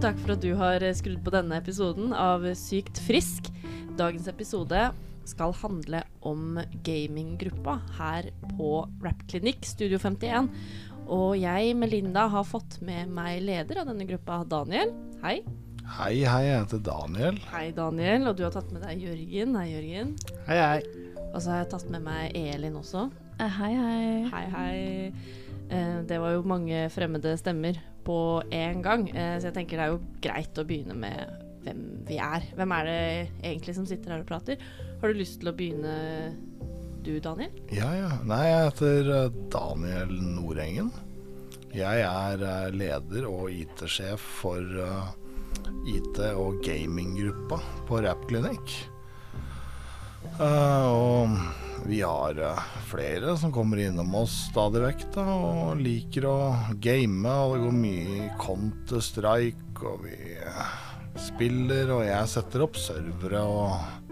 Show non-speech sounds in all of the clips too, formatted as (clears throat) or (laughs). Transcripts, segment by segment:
Tusen takk for at du har skrudd på denne episoden av Sykt frisk. Dagens episode skal handle om gaminggruppa her på Rappklinikk Studio 51. Og jeg, Melinda, har fått med meg leder av denne gruppa, Daniel. Hei. Hei, hei, jeg heter Daniel. Hei, Daniel. Og du har tatt med deg Jørgen. Hei, Jørgen. Hei, hei. Og så har jeg tatt med meg Elin også. Eh, hei, hei. Hei, hei. Eh, det var jo mange fremmede stemmer på én gang, eh, så jeg tenker det er jo greit å begynne med hvem vi er. Hvem er det egentlig som sitter her og prater? Har du lyst til å begynne du, Daniel? Ja, ja. Nei, jeg heter eh, Daniel Nordengen. Jeg er eh, leder og IT-sjef for IT- og gaminggruppa på Rappklinikk. Eh, og vi har eh, flere som kommer innom oss stadig vekk da, og liker å game. Og det går mye i Counter-Strike, og vi eh, spiller, og jeg setter opp servere og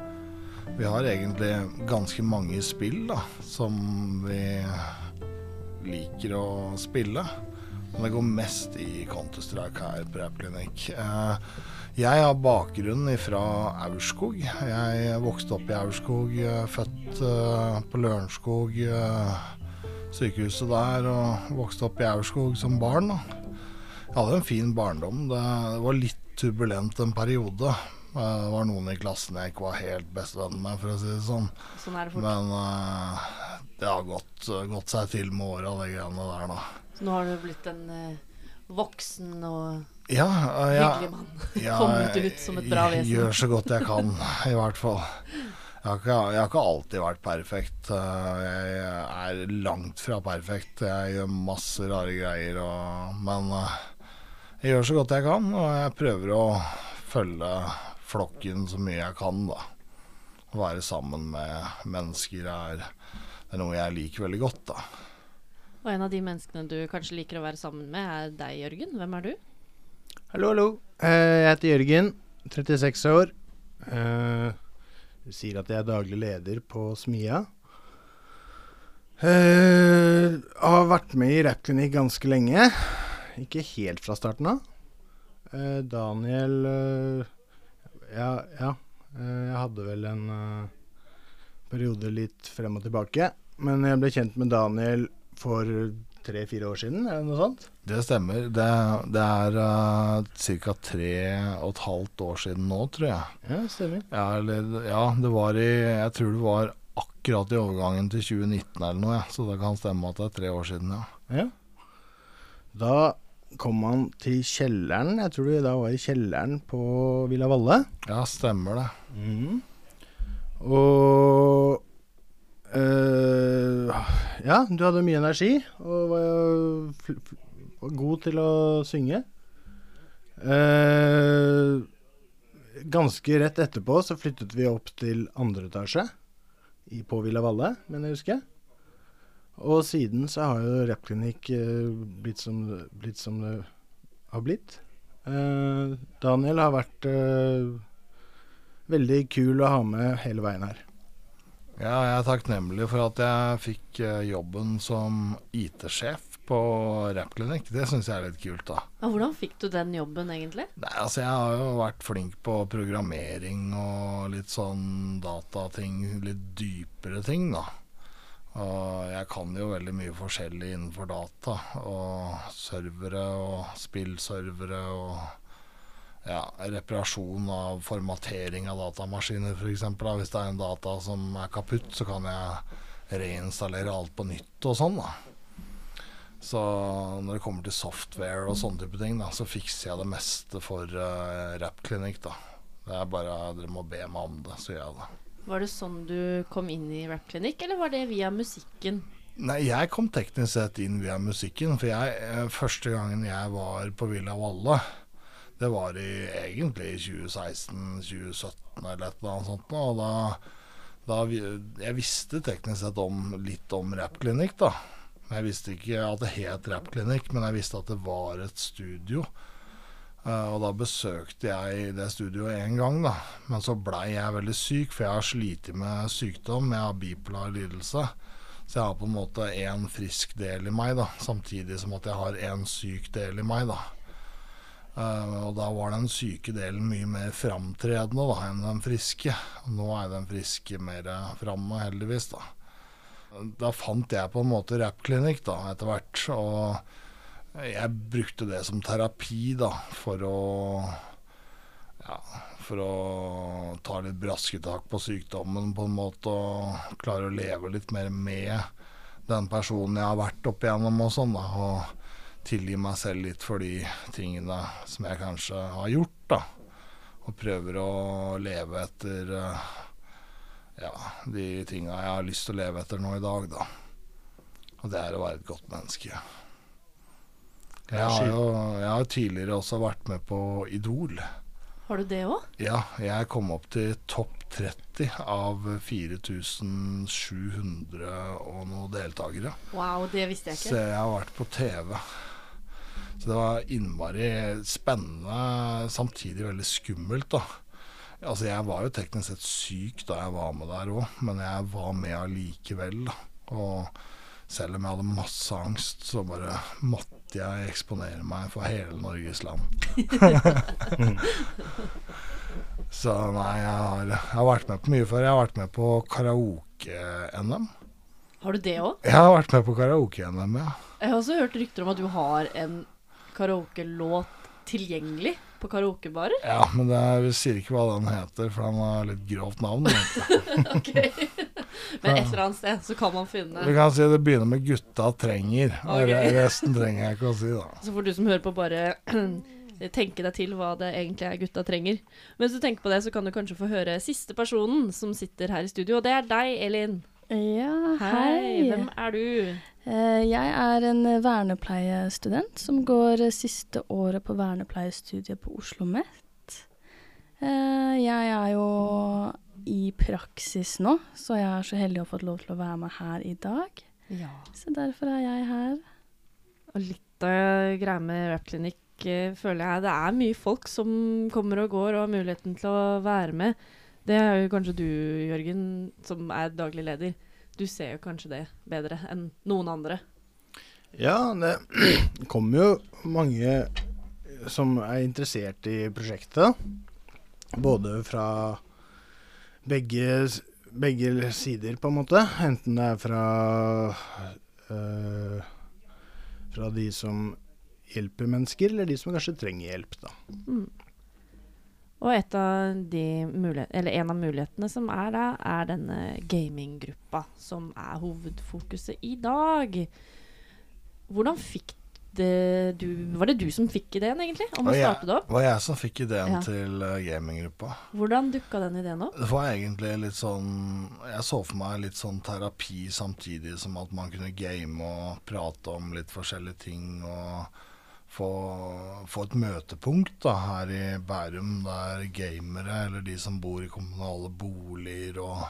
vi har egentlig ganske mange spill da, som vi liker å spille. Men det går mest i Counter-Strike her på Rappklinikk. Eh, jeg har bakgrunn fra Aurskog. Jeg vokste opp i Aurskog, eh, født eh, på Lørenskog, sykehuset der, og vokste opp i Aurskog som barn. Jeg hadde en fin barndom. Det var litt turbulent en periode. Det var noen i klassen jeg ikke var helt bestevenn med, for å si det sånn. Sånn er det fort. Men det har gått, gått, seg til med åra, de greiene der, da. Så nå har du blitt en voksen og ja, ja, hyggelig mann. Ja, (laughs) Kommet ut som et bra vesen. Gjør så godt jeg kan, i hvert fall. Jeg har, ikke, jeg har ikke alltid vært perfekt. Jeg er langt fra perfekt. Jeg gjør masse rare greier, og, men jeg gjør så godt jeg kan, og jeg prøver å følge flokken så mye jeg kan, da. Å være sammen med mennesker er, er noe jeg liker veldig godt, da. Og en av de menneskene du kanskje liker å være sammen med, er deg, Jørgen. Hvem er du? Hallo, hallo. Jeg heter Jørgen, 36 år. Du sier at jeg er daglig leder på Smia. Jeg har vært med i Rappklinikk ganske lenge. Ikke helt fra starten av. Daniel ja, ja. Jeg hadde vel en periode litt frem og tilbake. Men jeg ble kjent med Daniel for tre-fire år siden, er det noe sånt? Det stemmer. Det, det er uh, ca. tre og et halvt år siden nå, tror jeg. Ja, stemmer. Ja, eller, ja, det var i Jeg tror det var akkurat i overgangen til 2019 eller noe, ja. så det kan stemme at det er tre år siden, ja. ja. Da kom han til kjelleren. Jeg tror det da var i kjelleren på Villa Valle. Ja, stemmer det. Mm. Og øh, Ja, du hadde mye energi og var, var god til å synge. Uh, ganske rett etterpå så flyttet vi opp til andre etasje i, på Villa Valle, mener jeg husker. Og siden så har jo Rappklinikk uh, blitt, blitt, som det har blitt. Uh, Daniel har vært uh, veldig kul å ha med hele veien her. Ja, jeg er takknemlig for at jeg fikk jobben som IT-sjef på Rappklinikk. Det syns jeg er litt kult, da. Ja, hvordan fikk du den jobben, egentlig? Nei, altså Jeg har jo vært flink på programmering og litt sånn datating, litt dypere ting, da. Og jeg kan jo veldig mye forskjellig innenfor data. Og servere og spillservere og ja, reparasjon av formatering av datamaskiner f.eks. Hvis det er en data som er kaputt, så kan jeg reinstallere alt på nytt og sånn. da. Så når det kommer til software og sånne type ting, da, så fikser jeg det meste for uh, Rappklinikk. da. Det er bare Dere må be meg om det, så gjør jeg det. Var det sånn du kom inn i Rappklinikk, eller var det via musikken? Nei, jeg kom teknisk sett inn via musikken. For jeg, første gangen jeg var på Villa Valle, det var i, egentlig i 2016-2017 eller et eller annet sånt. Og da, da Jeg visste teknisk sett om, litt om Rappklinikk, da. Jeg visste ikke at det het Rappklinikk, men jeg visste at det var et studio. Uh, og da besøkte jeg det studioet én gang, da. Men så blei jeg veldig syk, for jeg har slitt med sykdom. Jeg har bipolar lidelse. Så jeg har på en måte én frisk del i meg, da. Samtidig som at jeg har én syk del i meg, da. Eh, og da var den syke delen mye mer framtredende da, enn den friske. Nå er den friske mer eh, framme, heldigvis. Da Da fant jeg på en måte rappklinikk etter hvert. Og jeg brukte det som terapi da, for å ja, for å ta litt brasketak på sykdommen på en måte, og klare å leve litt mer med den personen jeg har vært opp igjennom og sånn, da. Og tilgi meg selv litt for de tingene som jeg kanskje har gjort, da. Og prøver å leve etter eh, ja, de tinga jeg har lyst til å leve etter nå i dag, da. Og det er å være et godt menneske. Jeg har jo jeg har tidligere også vært med på Idol. Har du det òg? Ja, jeg kom opp til topp 30 av 4700 og noen deltakere. Wow, det visste jeg Så jeg har vært på TV. Så det var innmari spennende, samtidig veldig skummelt, da. Altså, jeg var jo teknisk sett syk da jeg var med der òg, men jeg var med allikevel, da. Og selv om jeg hadde masse angst, så bare måtte jeg eksponere meg for hele Norges land. (laughs) så nei, jeg har, jeg har vært med på mye før. Jeg har vært med på karaoke-NM. Har du det òg? Jeg har vært med på karaoke-NM, ja. Jeg har også hørt rykter om at du har en karaokelåt tilgjengelig på karaokebarer. Ja, men det er, vi sier ikke hva den heter, for den har litt grovt navn. (laughs) Men et eller annet sted så kan man finne Vi kan si det begynner med 'gutta trenger'. Og resten trenger jeg ikke å si, da. Så får du som hører på, bare (clears throat) tenke deg til hva det egentlig er gutta trenger. Mens du tenker på det, så kan du kanskje få høre siste personen som sitter her i studio, og det er deg, Elin. Ja, Hei, hei. hvem er du? Eh, Jeg er en vernepleiestudent som går siste året på vernepleiestudiet på Oslo OsloMet. Eh, Jeg er jo i praksis nå, så jeg er så heldig å ha fått lov til å være med her i dag. Ja. Så derfor er jeg her. Og litt av greia med Rapklinikk eh, føler jeg det er mye folk som kommer og går og har muligheten til å være med. Det er jo kanskje du, Jørgen, som er daglig leder. Du ser jo kanskje det bedre enn noen andre. Ja, det (clears throat) kommer jo mange som er interessert i prosjektet. Både fra begge, begge sider, på en måte. Enten det er fra øh, Fra de som hjelper mennesker, eller de som kanskje trenger hjelp, da. Mm. Og av de eller en av mulighetene som er da, er denne gaminggruppa, som er hovedfokuset i dag. Hvordan fikk det du Var det du som fikk ideen, egentlig, om å starte det opp? Det var jeg som fikk ideen Ja. til eh, gaminggruppa. Hvordan dukka den ideen opp? Det var egentlig litt sånn Jeg så for meg litt sånn terapi samtidig som at man kunne game og prate om litt forskjellige ting og få, få et møtepunkt da her i Bærum der gamere eller de som bor i kommunale boliger og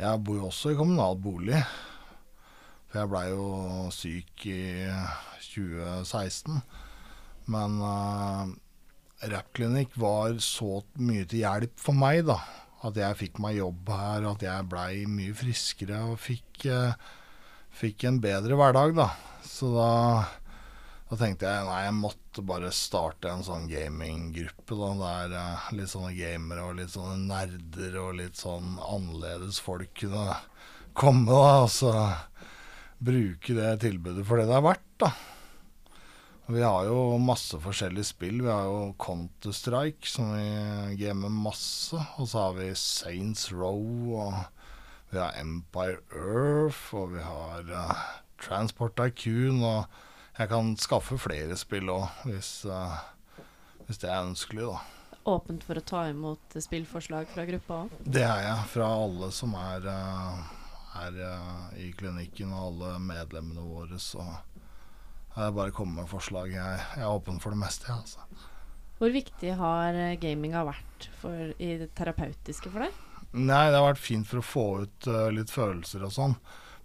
Jeg bor jo også i kommunal bolig. For jeg blei jo syk i 2016. Men uh, Rappklinikk var så mye til hjelp for meg, da. At jeg fikk meg jobb her, at jeg blei mye friskere og fikk, uh, fikk en bedre hverdag, da. Så da, da tenkte jeg nei, jeg måtte bare starte en sånn gaminggruppe. Der eh, litt sånne gamere og litt sånne nerder og litt sånn annerledes folk kunne komme, da. Og så bruke det tilbudet for det det er verdt, da. Vi har jo masse forskjellige spill. Vi har jo Counter-Strike, som vi gamer masse. Og så har vi Saints Row, og vi har Empire Earth, og vi har uh, Transport Tycoon. Og jeg kan skaffe flere spill òg, hvis, eh, hvis det er ønskelig, da. Åpent for å ta imot spillforslag fra gruppa òg? Det er jeg, fra alle som er, her er eh, i klinikken, og alle medlemmene våre. Så det bare å komme med forslag. Jeg, jeg er åpen for det meste, jeg, altså. Hvor viktig har eh, gaminga vært for, i det terapeutiske for deg? Nei, det har vært fint for å få ut eh, litt følelser og sånn.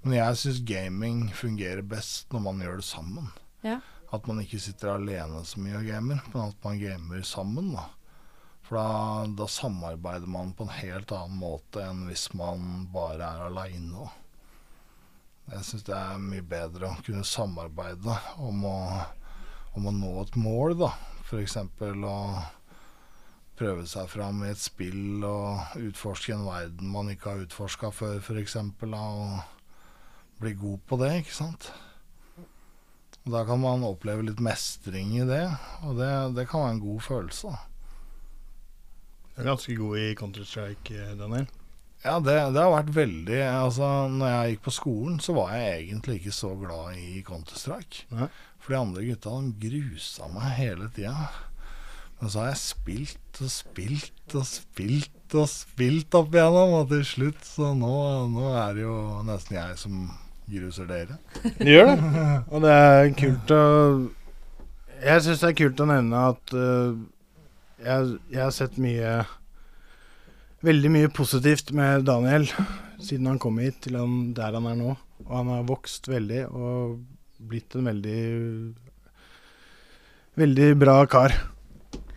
Men jeg syns gaming fungerer best når man gjør det sammen. Ja. At man ikke sitter alene så mye og gamer, men at man gamer sammen. da. For da, da samarbeider man på en helt annen måte enn hvis man bare er aleine. Jeg syns det er mye bedre å kunne samarbeide om å, om å nå et mål, da. F.eks. å prøve seg fram i et spill og utforske en verden man ikke har utforska før, f.eks. Og bli god på det, ikke sant. Og Da kan man oppleve litt mestring i det, og det, det kan være en god følelse. Du er ganske god i Counter-Strike, eh, Daniel. Ja, det, det har vært veldig Altså, når jeg gikk på skolen, så var jeg egentlig ikke så glad i Counter-Strike. For de andre gutta de grusa meg hele tida. Men så har jeg spilt og spilt og spilt og spilt opp igjennom, og til slutt så nå, nå er det jo nesten jeg som gruser dere. Du gjør det. (laughs) Og det er kult å Jeg syns det er kult å nevne at uh, jeg, jeg har sett mye Veldig mye positivt med Daniel siden han kom hit til han, der han er nå. Og han har vokst veldig og blitt en veldig Veldig bra kar.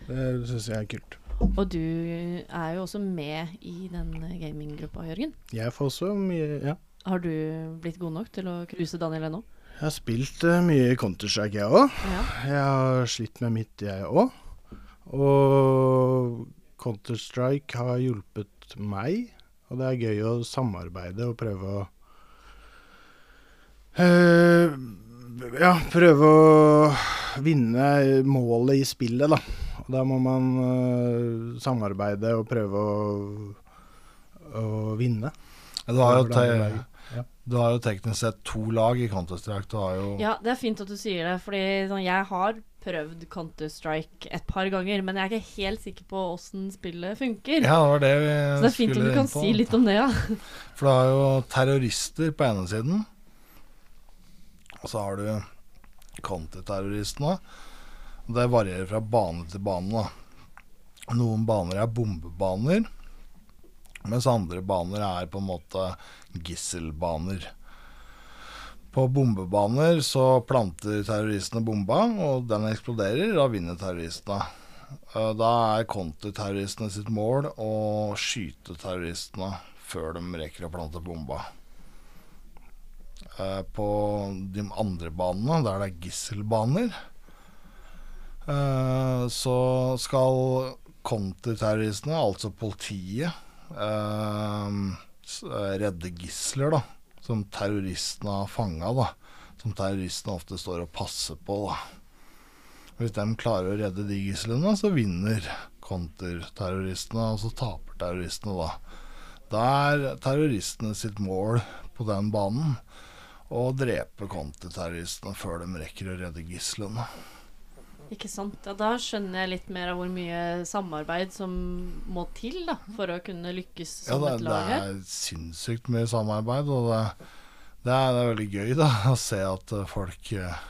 Det syns jeg er kult. Og du er jo også med i den gaminggruppa, Jørgen. Jeg får også mye Ja. Har du blitt god nok til å cruise Daniel ennå? Jeg har spilt uh, mye Counter-Strike, jeg òg. Ja. Jeg har slitt med mitt, jeg òg. Og Counter-Strike har hjulpet meg. Og det er gøy å samarbeide og prøve å uh, Ja, prøve å vinne målet i spillet, da. Og da må man uh, samarbeide og prøve å, å vinne. Ja, Du har, jo Ja. du har jo teknisk sett to lag i Counter-Strike. Du har jo ja, det er fint at du sier det, fordi sånn, jeg har prøvd Counter-Strike et par ganger, men jeg er ikke helt sikker på åssen spillet funker. Ja, det var det vi Så det er fint om du kan si litt om det, ja. (laughs) For du har jo terrorister på ene siden. Og så har du counterterroristene. Det varierer fra bane til bane. da. Noen baner er bombebaner, mens andre baner er på en måte gisselbaner. På bombebaner så planter terroristene bomba, og den eksploderer. Da vinner terroristene. Eh, Da er kontraterroristene sitt mål å skyte terroristene før de rekker å plante bomba. Eh, På de andre banene, der det er gisselbaner, eh, så skal kontraterroristene, altså politiet, redde gisler, da. Som terroristene har fanga, da. Som terroristene ofte står og passer på, da. Hvis de klarer å redde de gislene, så vinner konterterroristene, og så taper terroristene, da. Da er terroristene sitt mål på den banen å drepe konterterroristene før de rekker å redde gislene. Ikke sant. Ja, da skjønner jeg litt mer av hvor mye samarbeid som må til da, for å kunne lykkes Ja, som det, et det lag her. er sinnssykt mye samarbeid, og det, det, er, det er veldig gøy da, (laughs) å se at eh, folk eh,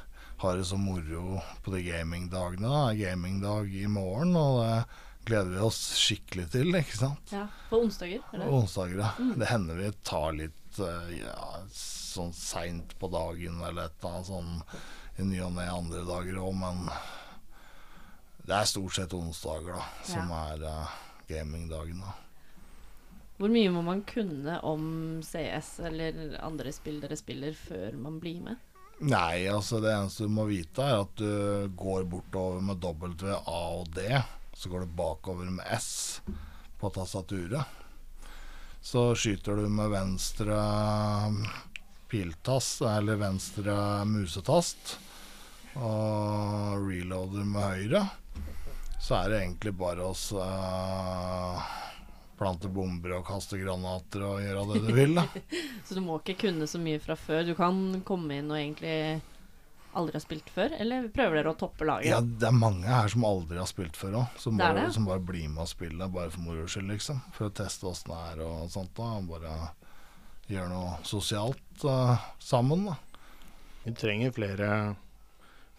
har det så moro på de gamingdagene. Det er gamingdag i morgen, og det gleder vi oss skikkelig til, ikke sant? Ja, På onsdager? Eller? På onsdager, ja. Mm. Det hender vi tar litt eh, ja, sånn seint på dagen eller et eller annet sånn i ny og ne andre dager òg, men det er stort sett onsdager da, som er uh, gamingdagen. da. Hvor mye må man kunne om CS eller andre spill dere spiller, før man blir med? Nei, altså det eneste du må vite er at du går bortover med W, A og D. Så går du bakover med S på tastaturet. Så skyter du med venstre piltast, eller venstre musetast, og reloader med høyre. Så er det egentlig bare å s- eh, plante bomber og kaste granater og gjøre det du vil, da. (laughs) Så du må ikke kunne så mye fra før. Du kan komme inn og egentlig aldri ha spilt før, eller prøver dere å toppe laget? Ja, det er mange her som aldri har spilt før òg. Som, bare- som bare blir med og spiller bare for moro skyld, liksom. For å teste åssen det er og sånt. da Bare gjøre noe sosialt uh, sammen, da. Vi trenger flere,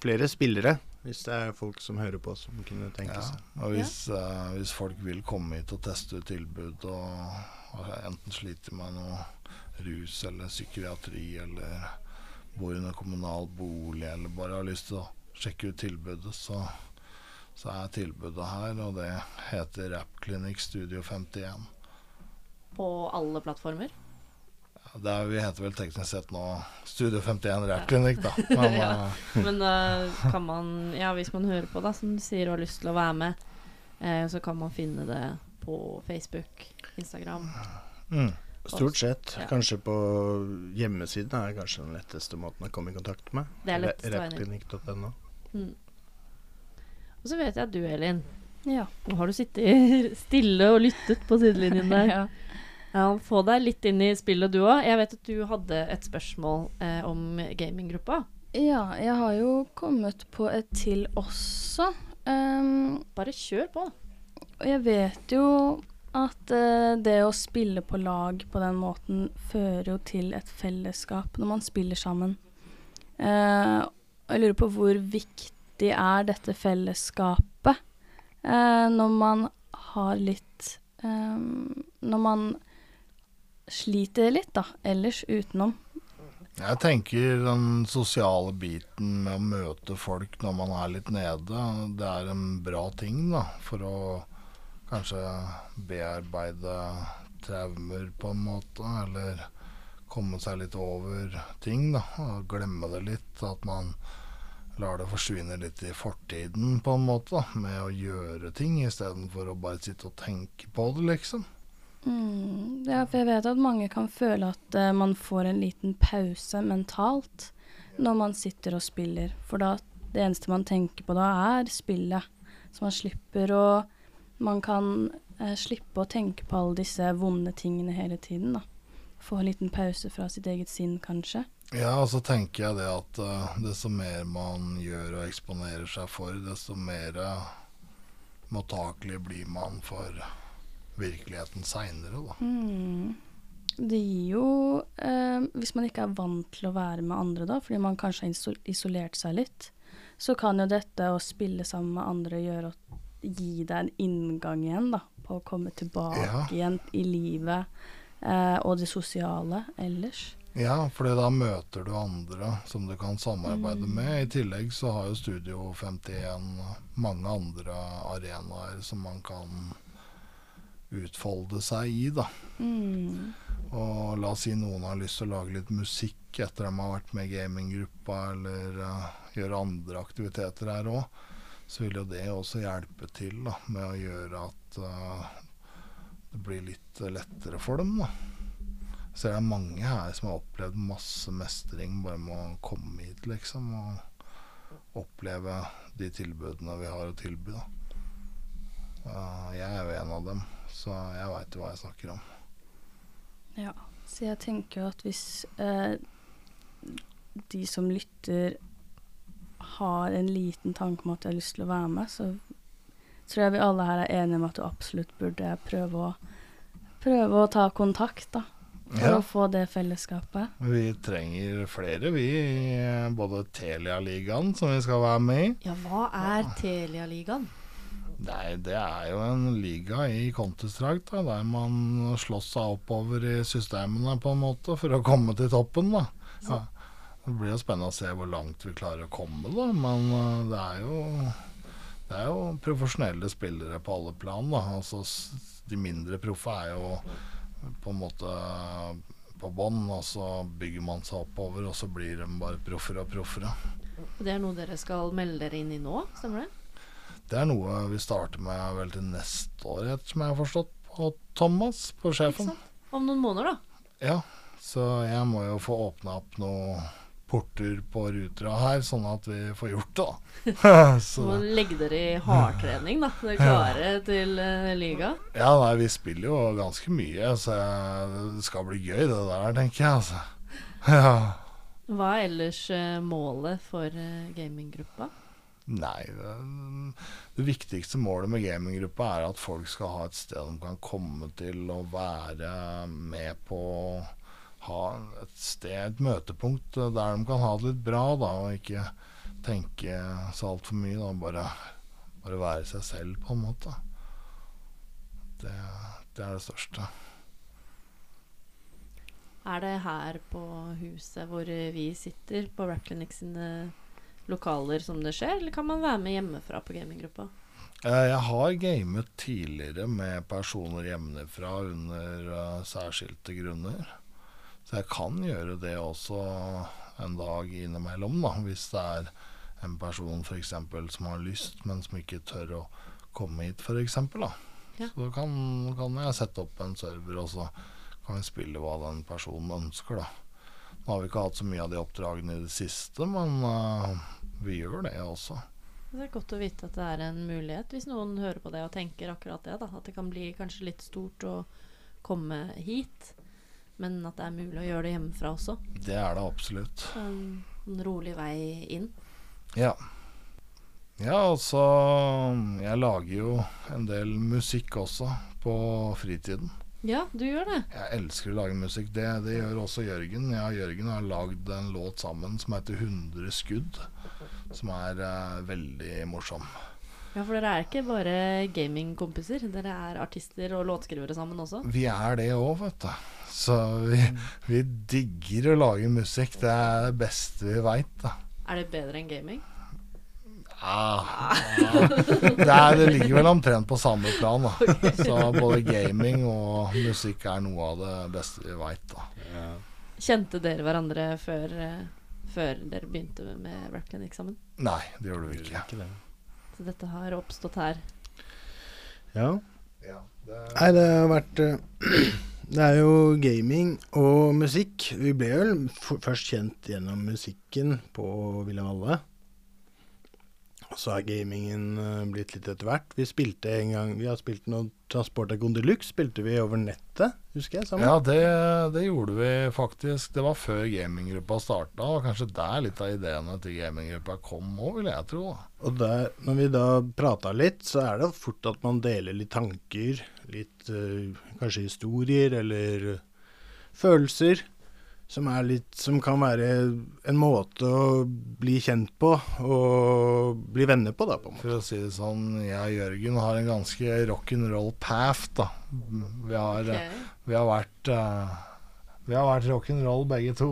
flere spillere, hvis det er folk som hører på som kunne tenke Ja. seg. Og hvis, eh, hvis folk vil komme hit og teste ut tilbud og, og enten sliter med noe rus eller psykiatri eller bor i en kommunal bolig eller bare har lyst til å sjekke ut tilbudet, så, så er tilbudet her, og det heter Rappklinikk Studio 51. På alle plattformer? Det er, vi heter vel teknisk sett nå Studio 51 Rærklinikk, da. (laughs) Men Ja. eh, Men da kan man, ja, hvis man hører på, da, som du sier, og har lyst til å være med, eh, så kan man finne det på Facebook, Instagram. mm. Stort sett. Ja. Kanskje på hjemmesiden er kanskje den letteste måten å komme i kontakt med. Det er lettest. Repklinikk.no. Mm. Og så vet jeg at du, Elin, Ja. nå har du sittet stille og lyttet på sidelinjen der. (laughs) ja. Ja, Få deg litt inn i spillet, du òg. Jeg vet at du hadde et spørsmål eh, om gaminggruppa. ja, jeg har jo kommet på et til også. Um, Bare kjør på. Og jeg vet jo at uh, det å spille på lag på den måten fører jo til et fellesskap når man spiller sammen. Uh, jeg lurer på hvor viktig er dette fellesskapet uh, når man har litt um, Når man sliter litt, da, ellers utenom. Jeg tenker den sosiale biten med å møte folk når man er litt nede, det er en bra ting da, for å kanskje bearbeide traumer på en måte, eller komme seg litt over ting da, og glemme det litt, at man lar det forsvinne litt i fortiden på en måte, da, med å gjøre ting istedenfor å bare sitte og tenke på det, liksom. Mm, ja, for jeg vet at mange kan føle at uh, man får en liten pause mentalt når man sitter og spiller. For da det eneste man tenker på da, er spillet. Så man slipper å Man kan uh, slippe å tenke på alle disse vonde tingene hele tiden, da. Få en liten pause fra sitt eget sinn, kanskje. Ja, og så tenker jeg det at uh, desto mer man gjør og eksponerer seg for, desto mer mottakelig blir man for virkeligheten seinere, da. Mm. Det gir jo eh, Hvis man ikke er vant til å være med andre, da, fordi man kanskje har isolert seg litt, så kan jo dette å spille sammen med andre gjøre å gi deg en inngang igjen, da, på å komme tilbake Ja. igjen i livet eh, og det sosiale ellers. Ja, for da møter du andre som du kan samarbeide med. I tillegg så har jo Studio 51 mange andre arenaer som man kan utfolde seg i, da. Mm. Og la oss si noen har lyst til å lage litt musikk etter at de har vært med i gaminggruppa, eller uh, gjøre andre aktiviteter her òg, så vil jo det også hjelpe til da, med å gjøre at uh, det blir litt lettere for dem. da. Så det er mange her som har opplevd masse mestring bare med å komme hit, liksom. Og oppleve de tilbudene vi har å tilby. da. Uh, jeg er jo en av dem, så jeg veit hva jeg snakker om. Ja, så jeg tenker jo at hvis eh, de som lytter har en liten tanke om at de har lyst til å være med, så tror jeg vi alle her er enige om at du absolutt burde prøve å, prøve å ta kontakt, da. For Ja. å få det fellesskapet. Vi trenger flere, vi, eh, både Telia-ligaen, som vi skal være med i. Ja, hva er Telia-ligaen? Nei, det er jo en liga i Counter-Strike, da, der man slåss seg oppover i systemene på en måte for å komme til toppen. da. Ja. Det blir jo spennende å se hvor langt vi klarer å komme, da. Men uh, det er jo det er jo profesjonelle spillere på alle plan. da. Altså, de mindre proffe er jo på en måte på bånn, og så bygger man seg oppover, og så blir de bare proffer og proffere. Det er noe dere skal melde dere inn i nå, stemmer det? Det er noe vi starter med vel til neste år, etter som jeg har forstått på Thomas, på Ikke sjefen. sant? Om noen måneder, da. Ja, så jeg må jo få åpna opp noen porter på Rutra her, sånn at vi får gjort det, da. (laughs) Så må legge dere i hardtrening, da. Dere er klare til uh, liga. ja, nei, vi spiller jo ganske mye, så det skal bli gøy det der, tenker jeg, altså. (laughs) Ja. Hva er ellers uh, målet for uh, gaminggruppa? Nei, det, viktigste målet med gaminggruppa er at folk skal ha et sted de kan komme til å være med på ha et sted, et møtepunkt der de kan ha det litt bra, da, og ikke tenke så altfor mye. Da, bare, bare være seg selv, på en måte. Det, det er det største. Er det her på huset hvor vi sitter, på Rap Clinic sine lokaler, som det skjer, eller kan man være med hjemmefra på gaminggruppa? Eh, Jeg har gamet tidligere med personer hjemmefra under eh, særskilte grunner. Så jeg kan gjøre det også en dag innimellom, da, hvis det er en person for eksempel, som har lyst, men som ikke tør å komme hit, f.eks. Ja. Så da kan, kan jeg sette opp en server, og så kan vi spille hva den personen ønsker, da. Nå har vi ikke hatt så mye av de oppdragene i det siste, men eh, vi gjør det også. Det er godt å vite at det er en mulighet, hvis noen hører på det og tenker akkurat det. da At det kan bli kanskje litt stort å komme hit, men at det er mulig å gjøre det hjemmefra også. Det er det absolutt. En, en rolig vei inn. Ja. Ja, altså Jeg lager jo en del musikk også på fritiden. Ja, du gjør det. Jeg elsker å lage musikk. Det, det gjør også Jørgen. Jeg og Jørgen har lagd en låt sammen som heter 100 skudd. Som er uh, veldig morsom. Ja, For dere er ikke bare gamingkompiser. Dere er artister og låtskrivere sammen også. Vi er det òg, vet du. Så vi, vi digger å lage musikk. Det er det beste vi veit, da. Er det bedre enn gaming? Ah, ja. det, er, det ligger vel omtrent på samme plan. Da. Så både gaming og musikk er noe av det beste vi veit. Kjente dere hverandre før, eh, før dere begynte med Rap Clinic sammen? Nei, det gjorde vi ikke. Ikke det. Så dette har oppstått her. Ja. Ja, det, Nei, det har vært eh, (clears throat) Det er jo gaming og musikk. Vi ble vel først kjent gjennom musikken på Villa Valle. Så har gamingen eh, blitt litt etter hvert. Vi spilte en gang Vi har spilt noe Transport av Gondelux. Spilte vi over nettet, husker jeg. sammen. ja det, det gjorde vi faktisk. Det var før gaminggruppa starta, og kanskje der litt av ideene til gaminggruppa kom òg, vil jeg tro. Og der, når vi da prata litt, så er det fort at man deler litt tanker. Litt øh, kanskje historier eller følelser. Som, er litt, som kan være en måte å bli kjent på og bli venner på, da, på en måte. For å si det sånn, jeg og Jørgen har en ganske rock'n'roll path, da. Vi har, okay. vi har vært uh, Vi har vært rock'n'roll begge to.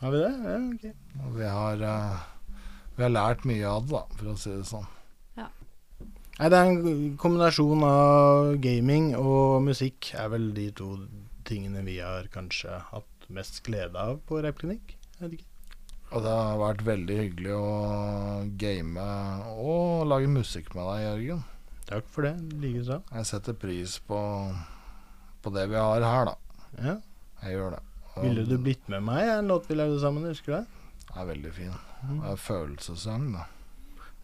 Har vi det? Ja, ok. Og vi har, uh, vi har lært mye av det, da, for å si det sånn. Nei, det er en kombinasjon av gaming og musikk er vel de to tingene vi har kanskje hatt mest glede av på ikke. Og det har vært veldig hyggelig å game og lage musikk med deg, Jørgen. Takk for det. Likeså. Jeg setter pris på, på det vi har her, da. Ja. Jeg gjør det. Og Ville du blitt med meg? En låt vi lagde sammen, husker du det? Er veldig fin. Mm. Det er følelsessang, da.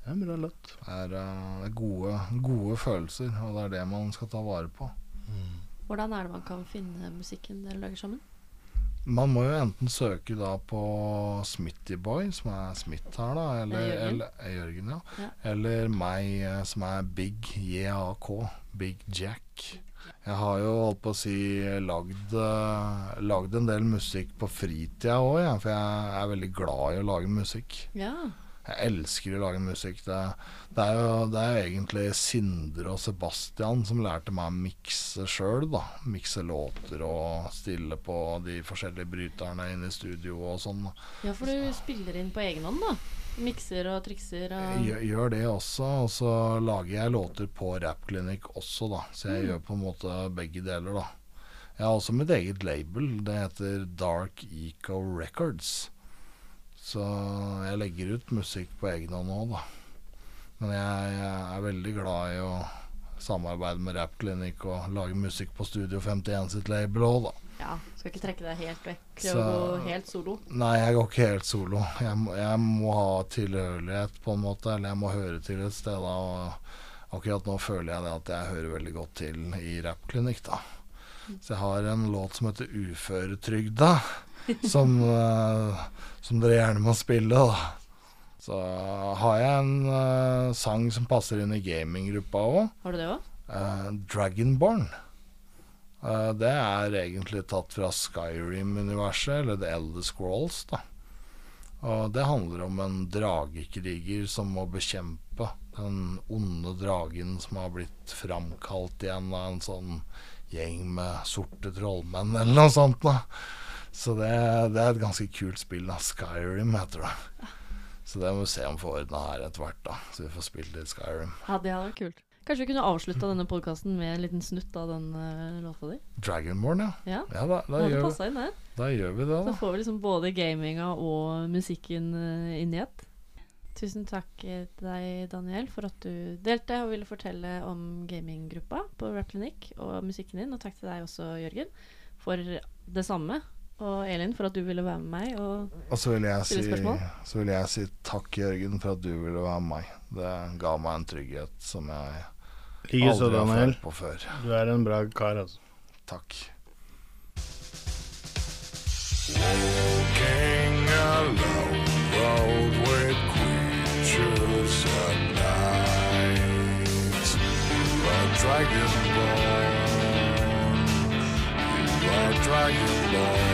Ja, bra låt. Det er eh, gode, gode følelser, og det er det man skal ta vare på. Hvordan er det man kan finne musikken dere lager sammen? Man må jo enten søke da på Smitty Boy, som er Smith her, da, eller er Jørgen. eller, Jørgen ja. Ja. eller meg, eh, som er Big JAK, Big Jack. Jeg har jo holdt på å si lagd, eh, lagd en del musikk på fritida òg, ja, for jeg er veldig glad i å lage musikk. Ja. Jeg elsker å lage musikk. Det, det, er jo, det er jo egentlig Sindre og Sebastian som lærte meg å mikse sjøl, da. Mikse låter og stille på de forskjellige bryterne inne i studio og sånn. ja, for du spiller inn på egen hånd, da? Mikser og trikser og Gjør, gjør det også, og så lager jeg låter på Rappklinikk også, da. Så jeg Mm. gjør på en måte begge deler, da. Jeg har også mitt eget label. Det heter Dark Eco Records. Så jeg legger ut musikk på egen hånd òg, da. Men jeg, jeg er veldig glad i å samarbeide med Rappklinikk og lage musikk på Studio 51 sitt label òg, da. Ja, skal ikke trekke deg helt vekk Så- og gå helt solo. Nei, jeg går ikke helt solo. Jeg jeg må ha tilhørighet, på en måte. Eller jeg må høre til et sted. Da. Og akkurat nå føler jeg det at jeg hører veldig godt til i Rappklinikk, da. Så jeg har en låt som heter 'Uføretrygda', (laughs) som, eh, som dere gjerne må spille, da. Så har jeg en eh, sang som passer inn i gaminggruppa òg. Har du det òg? Eh, Dragonborn. Det er egentlig tatt fra Skyrim-universet, eller The Elder Scrolls. da. Og det handler om en dragekriger som må bekjempe den onde dragen som har blitt framkalt igjen av en sånn gjeng med sorte trollmenn, eller noe sånt. da. Så det, det er et ganske kult spill. da. Skyrim heter det. Så det må vi se om vi får ordna her etter hvert, da. Så vi får spilt litt Skyrim. Ja, det hadde vært kult. Kanskje vi kunne avslutta denne podkasten med en liten snutt av den uh, låta di? Dragonborn, ja. Ja, Ja, da, da, gjør, vi, inn, da gjør vi det, Så får vi liksom både gaminga og musikken uh, inn i ett. Tusen takk eh, til deg, Daniel, for at du delte og ville fortelle om gaminggruppa på Rap Clinic og musikken din. Og takk til deg også, Jørgen, for det samme. Og Elin, for at du ville være med meg. Og Og så vil, jeg si, spørsmål? så vil jeg si takk, Jørgen, for at du ville være med meg. Det ga meg en trygghet som jeg Likeså, aldri har Daniel. følt på før. Du er en bra kar, altså. Takk. Walking alone road with creatures at night. are dragonborn. You are dragonborn.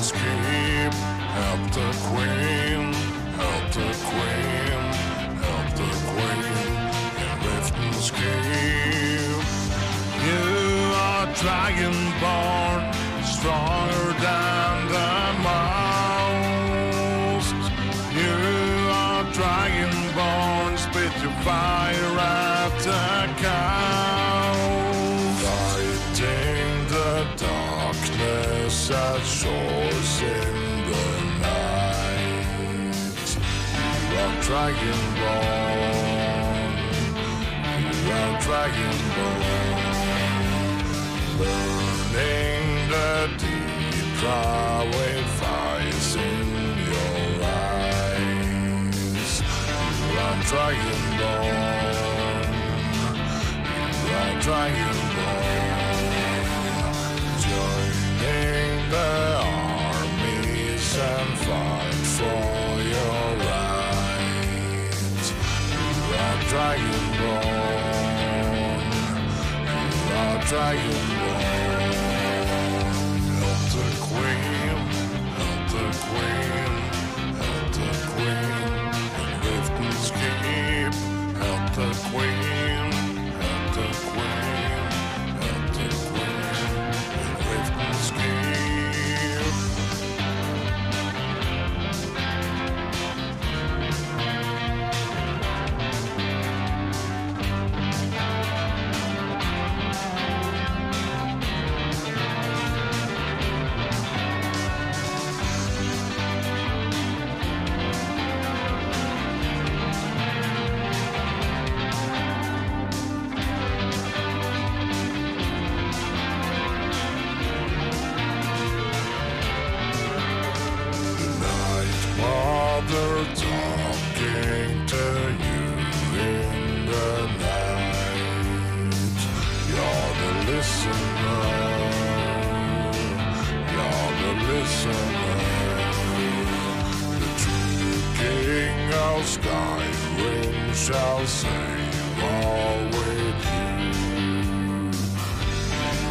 Help the queen, help the queen, help the queen. You are dragonborn, stronger darkness that in the night. You are dragonborn. You are dragonborn. Burning the deep with fires in your eyes. You are dragonborn. You are dragonborn. Are dragonborn. You are dragonborn. Help the queen, help the queen, help the queen, and Riften's keep. Help the queen, shall save all with you.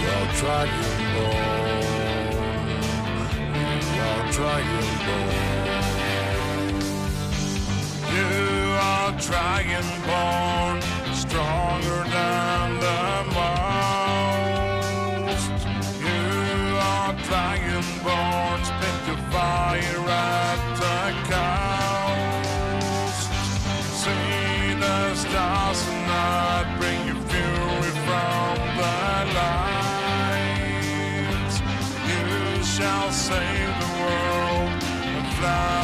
You're dragonborn. You are dragonborn. You are dragonborn, stronger than the fly